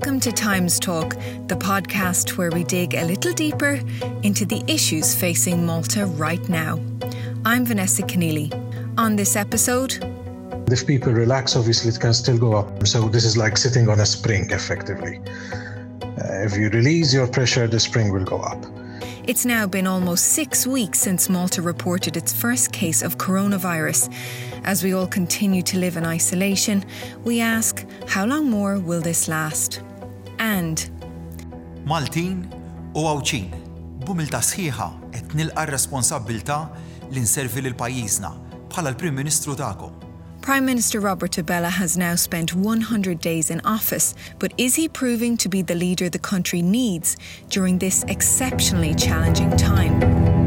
Welcome to Times Talk, the podcast where we dig a little deeper into the issues facing Malta right now. I'm Vanessa Keneally. On this episode, if people relax, obviously it can still go up. So this is like sitting on a spring, effectively. Uh, if you release your pressure, the spring will go up. It's now been almost six weeks since Malta reported its first case of coronavirus. As we all continue to live in isolation, we ask how long more will this last? And Maltin u għawċin, bumilta sħiħa nilqa responsabilta li nservi bħala l-Prim Ministru tagħkom. Prime Minister Robert Abela has now spent 100 days in office, but is he proving to be the leader the country needs during this exceptionally challenging time?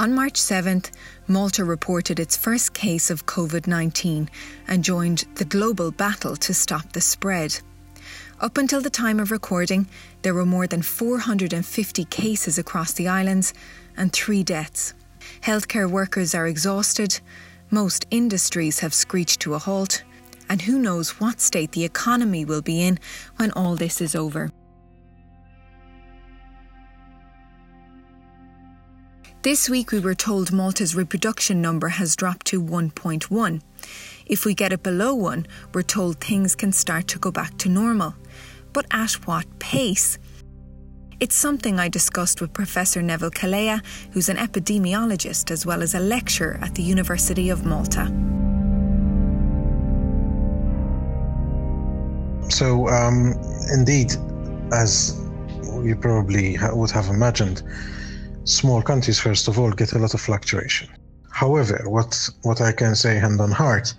On March 7th, Malta reported its first case of COVID 19 and joined the global battle to stop the spread. Up until the time of recording, there were more than 450 cases across the islands and three deaths. Healthcare workers are exhausted, most industries have screeched to a halt, and who knows what state the economy will be in when all this is over. This week, we were told Malta's reproduction number has dropped to 1.1. If we get it below 1, we're told things can start to go back to normal. But at what pace? It's something I discussed with Professor Neville Calleja, who's an epidemiologist as well as a lecturer at the University of Malta. So, um, indeed, as you probably would have imagined, small countries, first of all, get a lot of fluctuation. However, what, what I can say hand on heart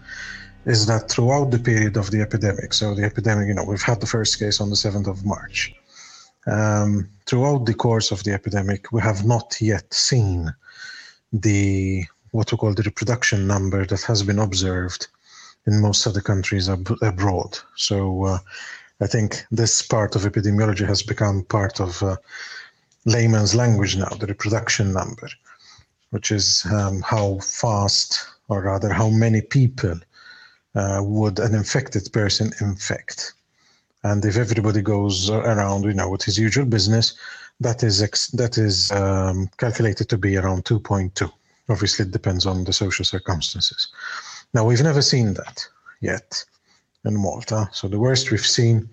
is that throughout the period of the epidemic, so the epidemic, you know, we've had the first case on the 7th of March. Um, throughout the course of the epidemic, we have not yet seen the what we call the reproduction number that has been observed in most of the countries ab- abroad. So uh, I think this part of epidemiology has become part of uh, layman's language now, the reproduction number, which is um, how fast, or rather, how many people uh, would an infected person infect. And if everybody goes around, you know, with his usual business, that is ex- that is um, calculated to be around 2.2. Obviously, it depends on the social circumstances. Now, we've never seen that yet in Malta. So the worst we've seen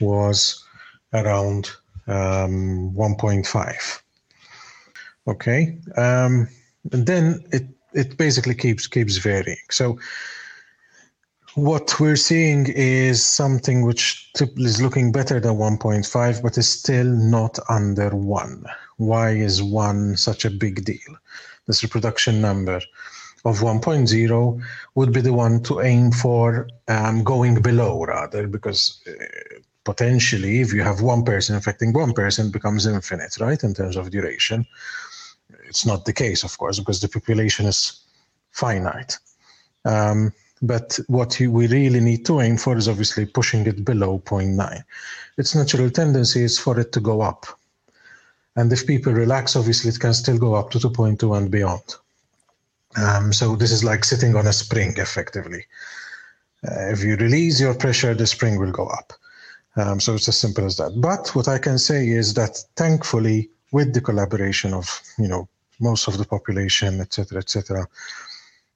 was around um, 1.5. Okay, um, and then it it basically keeps keeps varying. So what we're seeing is something which is looking better than 1.5, but is still not under one. Why is one such a big deal? This reproduction number of 1.0 would be the one to aim for um, going below, rather, because uh, potentially, if you have one person infecting one person, becomes infinite, right, in terms of duration. It's not the case, of course, because the population is finite. Um, but what we really need to aim for is obviously pushing it below 0.9. Its natural tendency is for it to go up. And if people relax, obviously it can still go up to 2.2 and beyond. Um, so this is like sitting on a spring, effectively. Uh, if you release your pressure, the spring will go up. Um, so it's as simple as that. But what I can say is that thankfully, with the collaboration of you know most of the population, etc., etc.,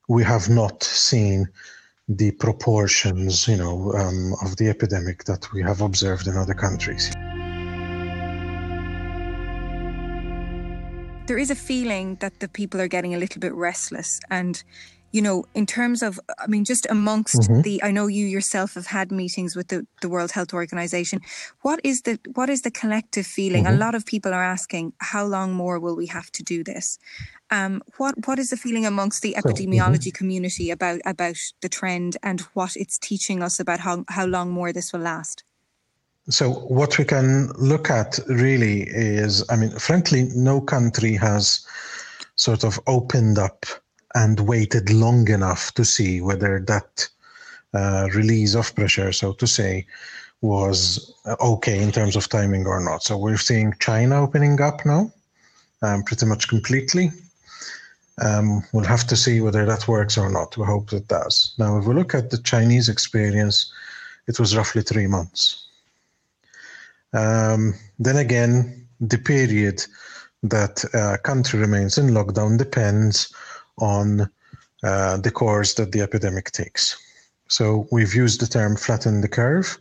we have not seen the proportions, you know, um, of the epidemic that we have observed in other countries. There is a feeling that the people are getting a little bit restless and you know, in terms of, I mean, just amongst mm-hmm. the, I know you yourself have had meetings with the, the World Health Organization. What is the, what is the collective feeling? Mm-hmm. A lot of people are asking, how long more will we have to do this? Um, what, what is the feeling amongst the epidemiology so, mm-hmm. community about, about the trend and what it's teaching us about how, how long more this will last? So, what we can look at really is, I mean, frankly, no country has sort of opened up and waited long enough to see whether that uh, release of pressure, so to say, was okay in terms of timing or not. So we're seeing China opening up now, um, pretty much completely. Um, we'll have to see whether that works or not. We hope it does. Now, if we look at the Chinese experience, it was roughly three months. Um, then again, the period that a country remains in lockdown depends on uh, the course that the epidemic takes. So we've used the term flatten the curve,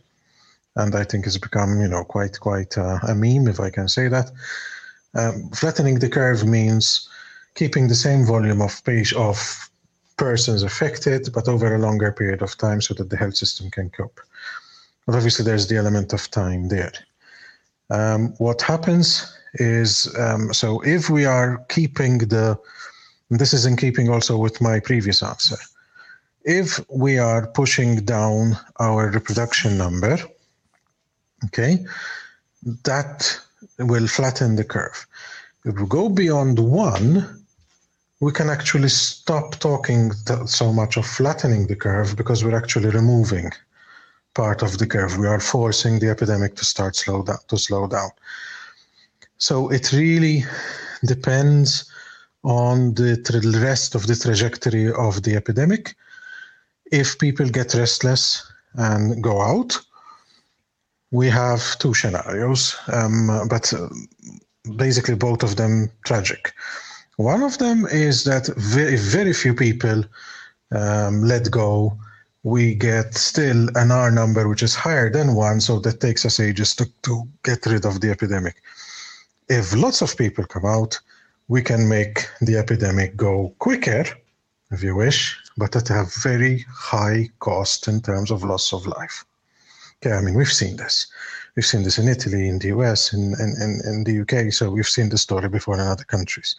and I think it's become, you know, quite quite uh, a meme, if I can say that. Um, flattening the curve means keeping the same volume of page of persons affected, but over a longer period of time so that the health system can cope. But obviously, there's the element of time there. Um, what happens is um, so if we are keeping the, this is in keeping also with my previous answer, if we are pushing down our reproduction number, okay, that will flatten the curve. If we go beyond one, we can actually stop talking so much of flattening the curve because we're actually removing part of the curve. We are forcing the epidemic to start slow down to slow down. So it really depends on the rest of the trajectory of the epidemic. If people get restless and go out, we have two scenarios, um, but uh, basically both of them tragic. One of them is that very, very few people um, let go. We get still an R number which is higher than one, so that takes us ages to, to get rid of the epidemic. If lots of people come out, we can make the epidemic go quicker, if you wish, but at a very high cost in terms of loss of life. Okay, I mean, we've seen this. We've seen this in Italy, in the US, in, in, in the UK, so we've seen the story before in other countries.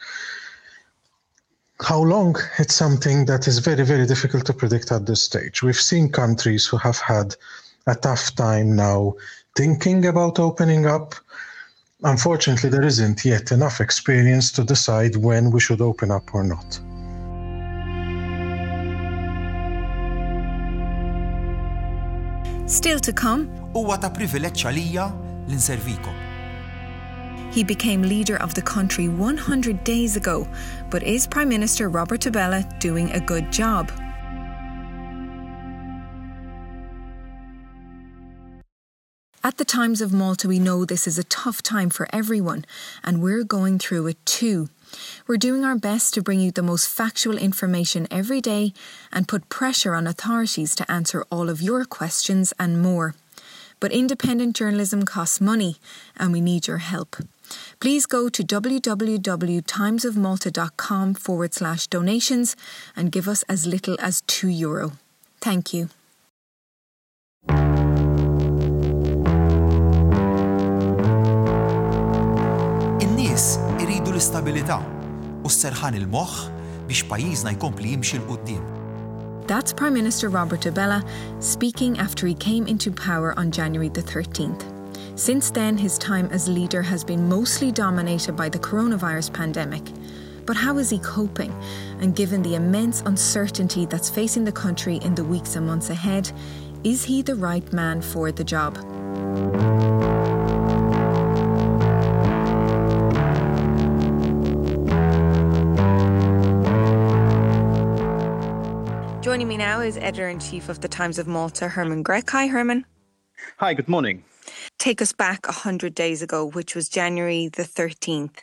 How long? It's something that is very, very difficult to predict at this stage. We've seen countries who have had a tough time now thinking about opening up. Unfortunately, there isn't yet enough experience to decide when we should open up or not. Still to come. Huwa ta' privileġġ għalija l-inservikom. He became leader of the country 100 days ago, but is Prime Minister Robert Abela doing a good job? At the Times of Malta, we know this is a tough time for everyone, and we're going through it too. We're doing our best to bring you the most factual information every day and put pressure on authorities to answer all of your questions and more. But independent journalism costs money, and we need your help. Please go to www.timesofmalta.com forward slash donations and give us as little as €2. Euro. Thank you. Iridu l-istabilità u s-serħan il-moħħ biex jkompli jimxi l-qudiem. That's Prime Minister Robert Abela speaking after he came into power on January the 13th. Since then, his time as leader has been mostly dominated by the coronavirus pandemic. But how is he coping? And given the immense uncertainty that's facing the country in the weeks and months ahead, is he the right man for the job? Joining me now is editor in chief of the Times of Malta, Herman Grech. Hi, Herman. Hi, good morning take us back 100 days ago, which was January the 13th.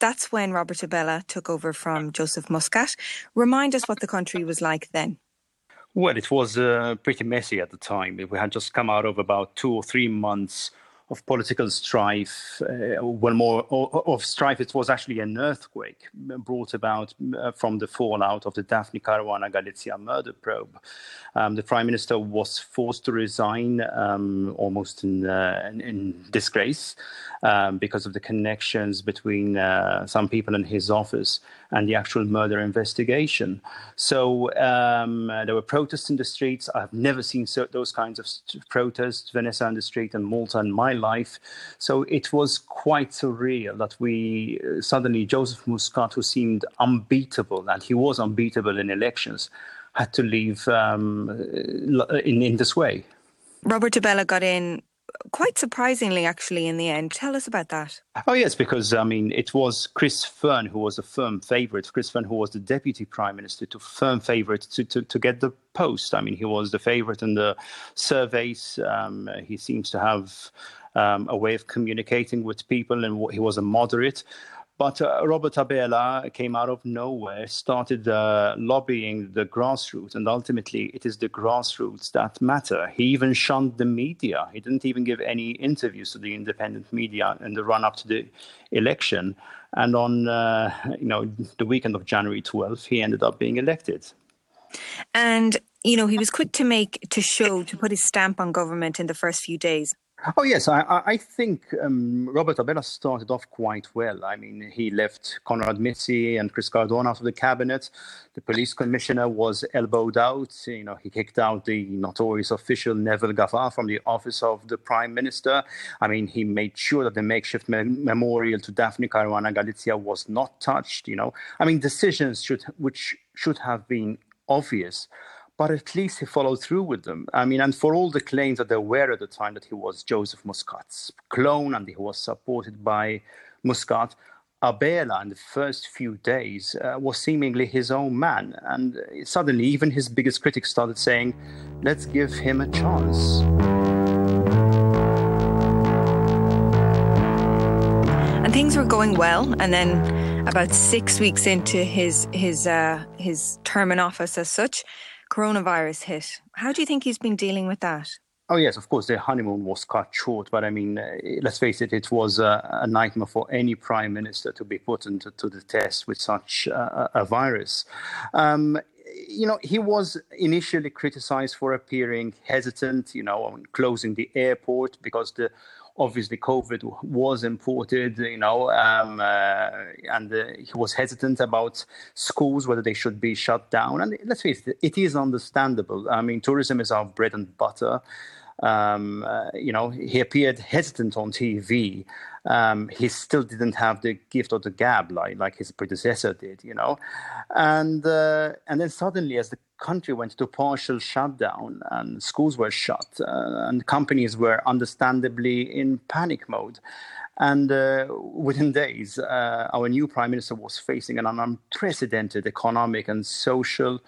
That's when Robert Abela took over from Joseph Muscat. Remind us what the country was like then. Well, it was uh, pretty messy at the time. We had just come out of about two or three months of political strife, uh, well, more of strife. It was actually an earthquake brought about uh, from the fallout of the Daphne Caruana Galizia murder probe. Um, the prime minister was forced to resign um, almost in, uh, in, disgrace um, because of the connections between uh, some people in his office and the actual murder investigation. So um, there were protests in the streets. I've never seen so, those kinds of protests, Venice on the street and Malta in my life. So it was quite surreal that we uh, suddenly, Joseph Muscat, who seemed unbeatable, and he was unbeatable in elections, had to leave um, in, in this way. Robert Abela got in quite surprisingly, actually, in the end. Tell us about that. Oh, yes, because, I mean, it was Chris Fearne who was a firm favourite. Chris Fearne, who was the deputy prime minister, to firm favourite to, to, to get the post. I mean, he was the favourite in the surveys. Um, he seems to have um, a way of communicating with people, and he was a moderate. But uh, Robert Abela came out of nowhere, started uh, lobbying the grassroots, and ultimately it is the grassroots that matter. He even shunned the media. He didn't even give any interviews to the independent media in the run up to the election. And on uh, you know the weekend of January 12th, he ended up being elected. And you know he was quick to make to show to put his stamp on government in the first few days. Oh yes, I, I think um, Robert Abela started off quite well. I mean, he left Konrad Mizzi and Chris Cardona out of the cabinet. The police commissioner was elbowed out. You know, he kicked out the notorious official Neville Gafà from the office of the prime minister. I mean, he made sure that the makeshift me- memorial to Daphne Caruana Galizia was not touched. You know, I mean, decisions should which should have been obvious but at least he followed through with them. I mean, and for all the claims that there were at the time that he was Joseph Muscat's clone and he was supported by Muscat, Abela in the first few days uh, was seemingly his own man. And suddenly, even his biggest critics started saying, let's give him a chance. And things were going well. And then, about six weeks into his, his, uh, his term in office as such, coronavirus hit. How do you think he's been dealing with that? Oh yes, of course. The honeymoon was cut short, but I mean, uh, let's face it, it was a, a, nightmare for any prime minister to be put into to the test with such uh, a virus. Um, you know, he was initially criticized for appearing hesitant, you know, on closing the airport because the obviously COVID was imported, you know, um, uh, and uh, he was hesitant about schools, whether they should be shut down. And let's face it, it is understandable. I mean, tourism is our bread and butter. Um, uh, you know, he appeared hesitant on TV. Um, he still didn't have the gift of the gab like like his predecessor did, you know, and uh, and then suddenly, as the country went to partial shutdown and schools were shut uh, and companies were understandably in panic mode. And uh, within days, uh, our new prime minister was facing an unprecedented economic and social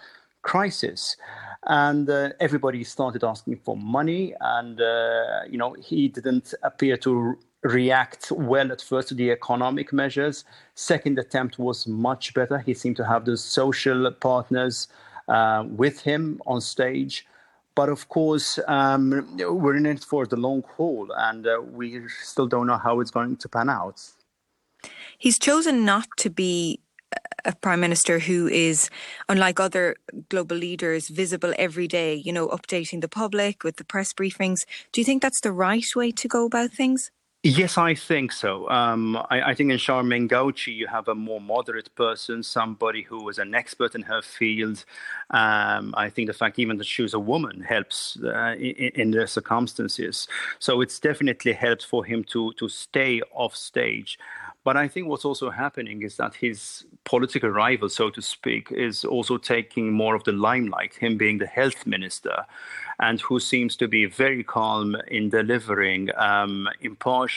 crisis. And uh, everybody started asking for money, and uh, you know he didn't appear to react well at first to the economic measures. Second attempt was much better. He seemed to have the social partners uh, with him on stage. But of course, um, we're in it for the long haul, and uh, we still don't know how it's going to pan out. He's chosen not to be a prime minister who is, unlike other global leaders, visible every day, you know, updating the public with the press briefings. Do you think that's the right way to go about things? Yes, I think so. Um, I, I, think in Charmaine Gauci, you have a more moderate person, somebody who is an expert in her field. Um, I think the fact even that she's a woman helps uh, in, in the circumstances. So it's definitely helped for him to to stay off stage. But I think what's also happening is that his political rival, so to speak, is also taking more of the limelight, him being the health minister, and who seems to be very calm in delivering um, impartial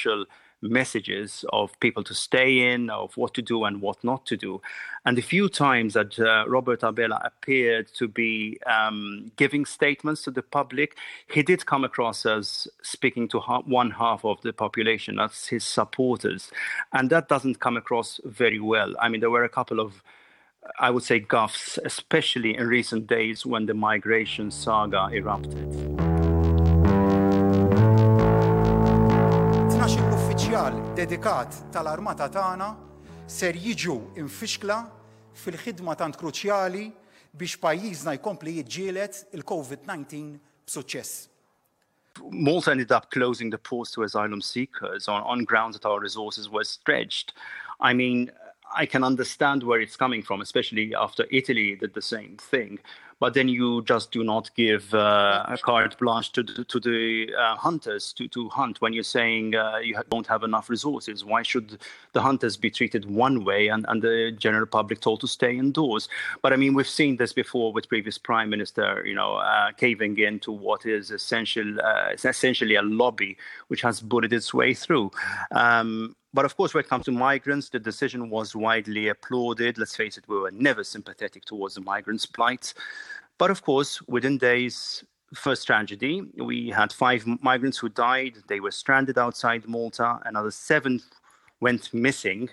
messages of people to stay in, of what to do and what not to do. And the few times that uh, Robert Abela appeared to be um, giving statements to the public, he did come across as speaking to ha- one half of the population, that's his supporters. And that doesn't come across very well. I mean, there were a couple of I would say guffs, especially in recent days when the migration saga erupted. Uffiċjal dedikat tal-armata tagħna ser jiġu infixkla fil-ħidma tant kruċjali biex pajjiżna jkompli jiġġielet il-COVID-19 b'suċċess. Malta ended up closing the ports to asylum seekers on, on grounds that our resources were stretched. I mean, I can understand where it's coming from, especially after Italy did the same thing. But then you just do not give uh, a carte blanche to the, to the uh, hunters to, to hunt when you're saying uh, you don't have enough resources. Why should the hunters be treated one way and, and the general public told to stay indoors? But I mean, we've seen this before with previous prime minister, you know, uh, caving in to what is essential, uh, essentially a lobby which has bullied its way through. Um, but of course, when it comes to migrants, the decision was widely applauded. Let's face it, we were never sympathetic towards the migrants' plight. But of course, within days, first tragedy, we had five migrants who died. They were stranded outside Malta. Another seven went missing.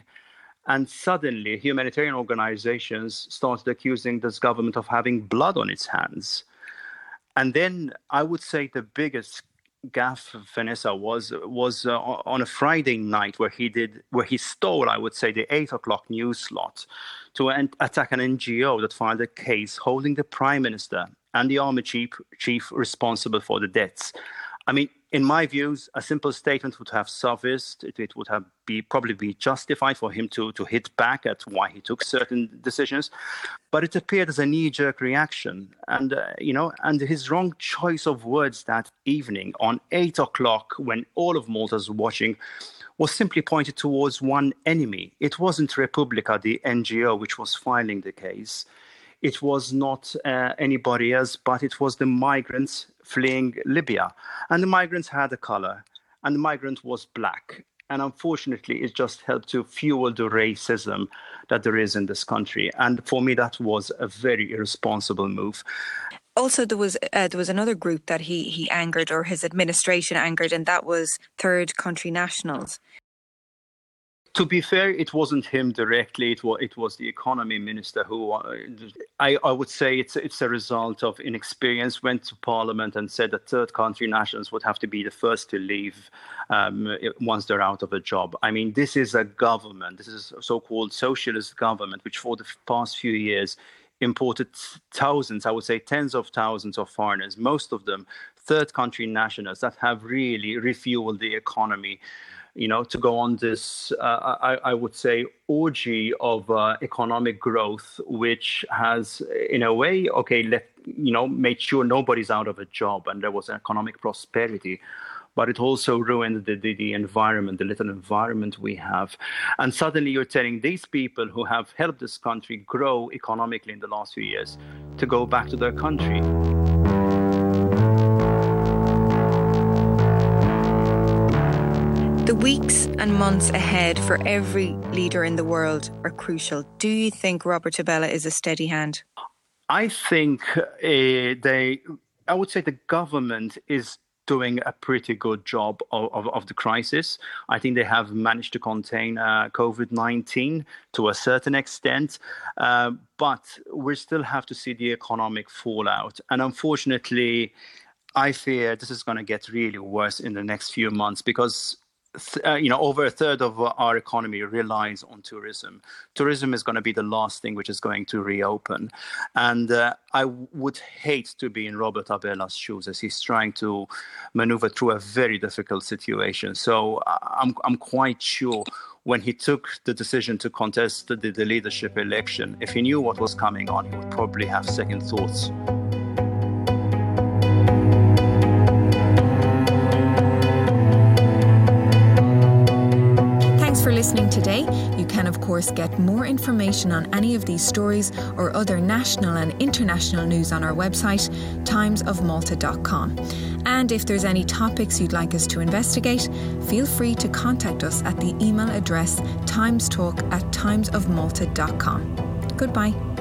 And suddenly, humanitarian organizations started accusing this government of having blood on its hands. And then I would say the biggest gaffe Vanessa was was uh, on a Friday night where he did where he stole, I would say, the eight o'clock news slot to an, attack an NGO that filed a case holding the prime minister and the army chief chief responsible for the deaths. I mean, in my views, a simple statement would have sufficed. It, it, would have be probably be justified for him to to hit back at why he took certain decisions, but it appeared as a knee-jerk reaction, and uh, you know, and his wrong choice of words that evening on eight o'clock when all of Malta's watching was simply pointed towards one enemy. It wasn't Repubblika, the NGO, which was filing the case. It was not uh, anybody else, but it was the migrants fleeing Libya. And the migrants had a color, and the migrant was black. And unfortunately, it just helped to fuel the racism that there is in this country. And for me, that was a very irresponsible move also there was uh, there was another group that he he angered or his administration angered and that was third country nationals to be fair, it wasn't him directly. It was it was the economy minister who uh, I, I would say it's it's a result of inexperience. Went to parliament and said that third country nationals would have to be the first to leave um, once they're out of a job. I mean, this is a government. This is a so-called socialist government, which for the past few years imported thousands, I would say tens of thousands of foreigners, most of them third country nationals that have really refueled the economy you know, to go on this, uh, I, I, would say, orgy of uh, economic growth, which has, in a way, okay, let you know, made sure nobody's out of a job and there was economic prosperity. But it also ruined the, the, the environment, the little environment we have. And suddenly you're telling these people who have helped this country grow economically in the last few years to go back to their country. The weeks and months ahead for every leader in the world are crucial. Do you think Robert Abela is a steady hand? I think uh, they, I would say the government is doing a pretty good job of, of, of, the crisis. I think they have managed to contain uh, COVID 19 to a certain extent, uh, but we still have to see the economic fallout. And unfortunately, I fear this is going to get really worse in the next few months because uh, you know, over a third of our economy relies on tourism. Tourism is going to be the last thing which is going to reopen. And uh, I would hate to be in Robert Abela's shoes as he's trying to maneuver through a very difficult situation. So uh, I'm, I'm quite sure when he took the decision to contest the, the leadership election, if he knew what was coming on, he would probably have second thoughts. Course, get more information on any of these stories or other national and international news on our website, timesofmalta.com. And if there's any topics you'd like us to investigate, feel free to contact us at the email address timestalk at timesofmalta.com. Goodbye.